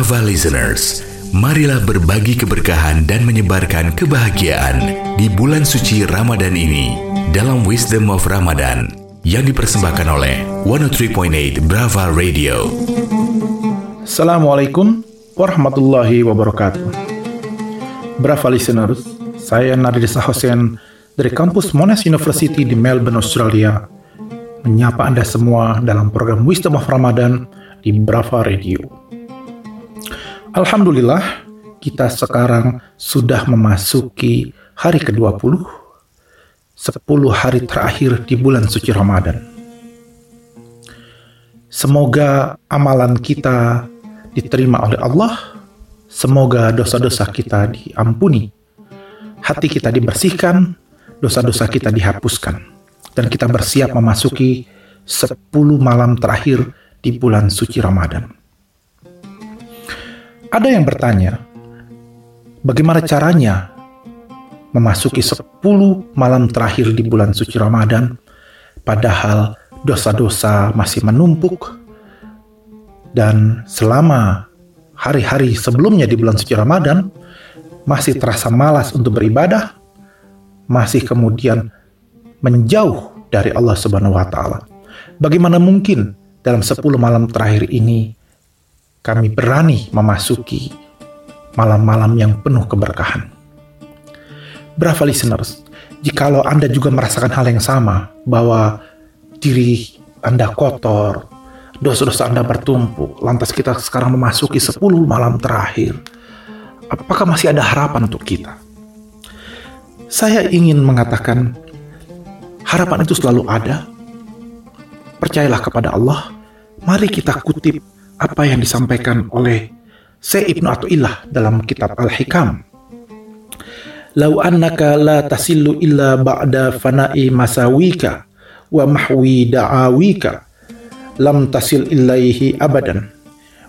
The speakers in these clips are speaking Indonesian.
Brava listeners, marilah berbagi keberkahan dan menyebarkan kebahagiaan di bulan suci Ramadan ini dalam Wisdom of Ramadan yang dipersembahkan oleh 103.8 Brava Radio. Assalamualaikum warahmatullahi wabarakatuh. Brava listeners, saya Nadir Hussein dari kampus Monash University di Melbourne, Australia, menyapa Anda semua dalam program Wisdom of Ramadan di Brava Radio. Alhamdulillah, kita sekarang sudah memasuki hari ke-20, 10 hari terakhir di bulan suci Ramadan. Semoga amalan kita diterima oleh Allah, semoga dosa-dosa kita diampuni, hati kita dibersihkan, dosa-dosa kita dihapuskan dan kita bersiap memasuki 10 malam terakhir di bulan suci Ramadan. Ada yang bertanya, bagaimana caranya memasuki 10 malam terakhir di bulan suci Ramadan padahal dosa-dosa masih menumpuk dan selama hari-hari sebelumnya di bulan suci Ramadan masih terasa malas untuk beribadah masih kemudian menjauh dari Allah Subhanahu wa taala. Bagaimana mungkin dalam 10 malam terakhir ini kami berani memasuki malam-malam yang penuh keberkahan. Brava listeners, jikalau Anda juga merasakan hal yang sama bahwa diri Anda kotor, dosa-dosa Anda bertumpuk, lantas kita sekarang memasuki 10 malam terakhir. Apakah masih ada harapan untuk kita? Saya ingin mengatakan, harapan itu selalu ada. Percayalah kepada Allah. Mari kita kutip apa yang disampaikan oleh Syekh Ibnu Athaillah dalam kitab Al-Hikam. Lau annaka la tasillu illa ba'da fana'i masawika wa mahwi da'awika lam tasil ilaihi abadan.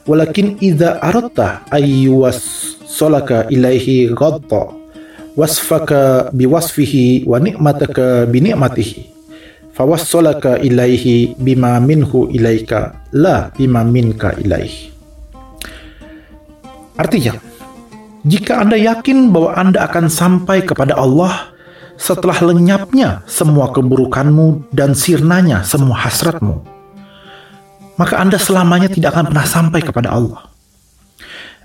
Walakin idza aradta ayyuwas solaka ilaihi ghadta wasfaka biwasfihi wa ni'mataka bi ni'matihi fawassalaka ilaihi bima minhu ilaika la bima minka ilaihi artinya jika Anda yakin bahwa Anda akan sampai kepada Allah setelah lenyapnya semua keburukanmu dan sirnanya semua hasratmu maka Anda selamanya tidak akan pernah sampai kepada Allah.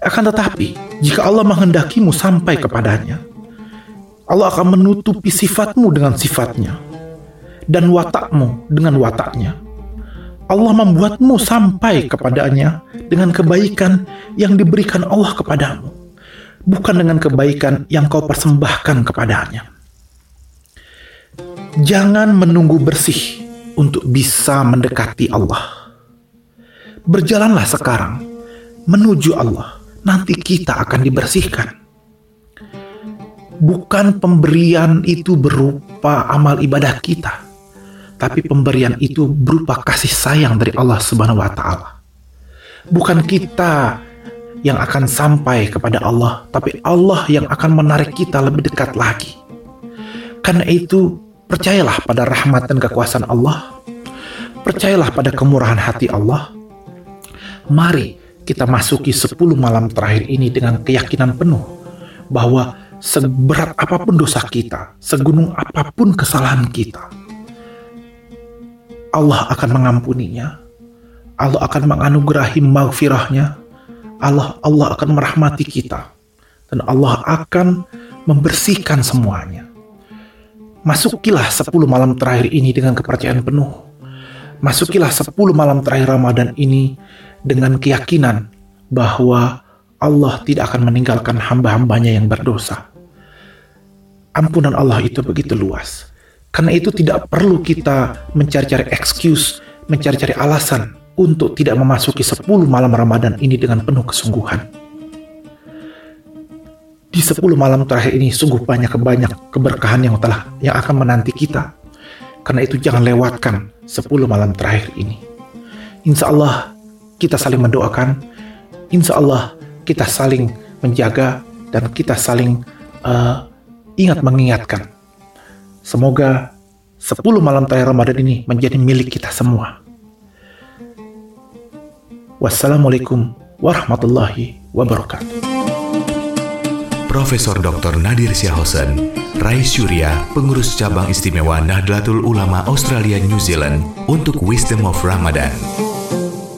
Akan tetapi jika Allah menghendakimu sampai kepadanya Allah akan menutupi sifatmu dengan sifatnya dan watakmu dengan wataknya. Allah membuatmu sampai kepadanya dengan kebaikan yang diberikan Allah kepadamu, bukan dengan kebaikan yang kau persembahkan kepadanya. Jangan menunggu bersih untuk bisa mendekati Allah. Berjalanlah sekarang menuju Allah, nanti kita akan dibersihkan bukan pemberian itu berupa amal ibadah kita, tapi pemberian itu berupa kasih sayang dari Allah Subhanahu wa taala. Bukan kita yang akan sampai kepada Allah, tapi Allah yang akan menarik kita lebih dekat lagi. Karena itu, percayalah pada rahmat dan kekuasaan Allah. Percayalah pada kemurahan hati Allah. Mari kita masuki 10 malam terakhir ini dengan keyakinan penuh bahwa seberat apa pun dosa kita, segunung apa pun kesalahan kita, Allah akan mengampuninya. Allah akan menganugerahi maghfirahnya. Allah Allah akan merahmati kita dan Allah akan membersihkan semuanya. Masukilah 10 malam terakhir ini dengan kepercayaan penuh. Masukilah 10 malam terakhir Ramadan ini dengan keyakinan bahwa Allah tidak akan meninggalkan hamba-hambanya yang berdosa. Ampunan Allah itu begitu luas. Karena itu tidak perlu kita mencari-cari excuse, mencari-cari alasan untuk tidak memasuki 10 malam Ramadan ini dengan penuh kesungguhan. Di 10 malam terakhir ini sungguh banyak banyak keberkahan yang telah yang akan menanti kita. Karena itu jangan lewatkan 10 malam terakhir ini. Insya Allah kita saling mendoakan. Insya Allah kita saling menjaga dan kita saling uh, ingat mengingatkan. Semoga 10 malam terakhir Ramadan ini menjadi milik kita semua. Wassalamualaikum warahmatullahi wabarakatuh. Profesor Dr. Nadir Syahosen, Rais Surya, pengurus cabang istimewa Nahdlatul Ulama Australia New Zealand untuk Wisdom of Ramadan.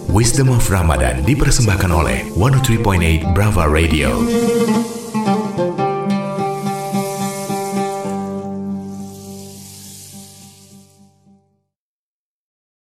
Wisdom of Ramadan dipersembahkan oleh 103.8 Brava Radio.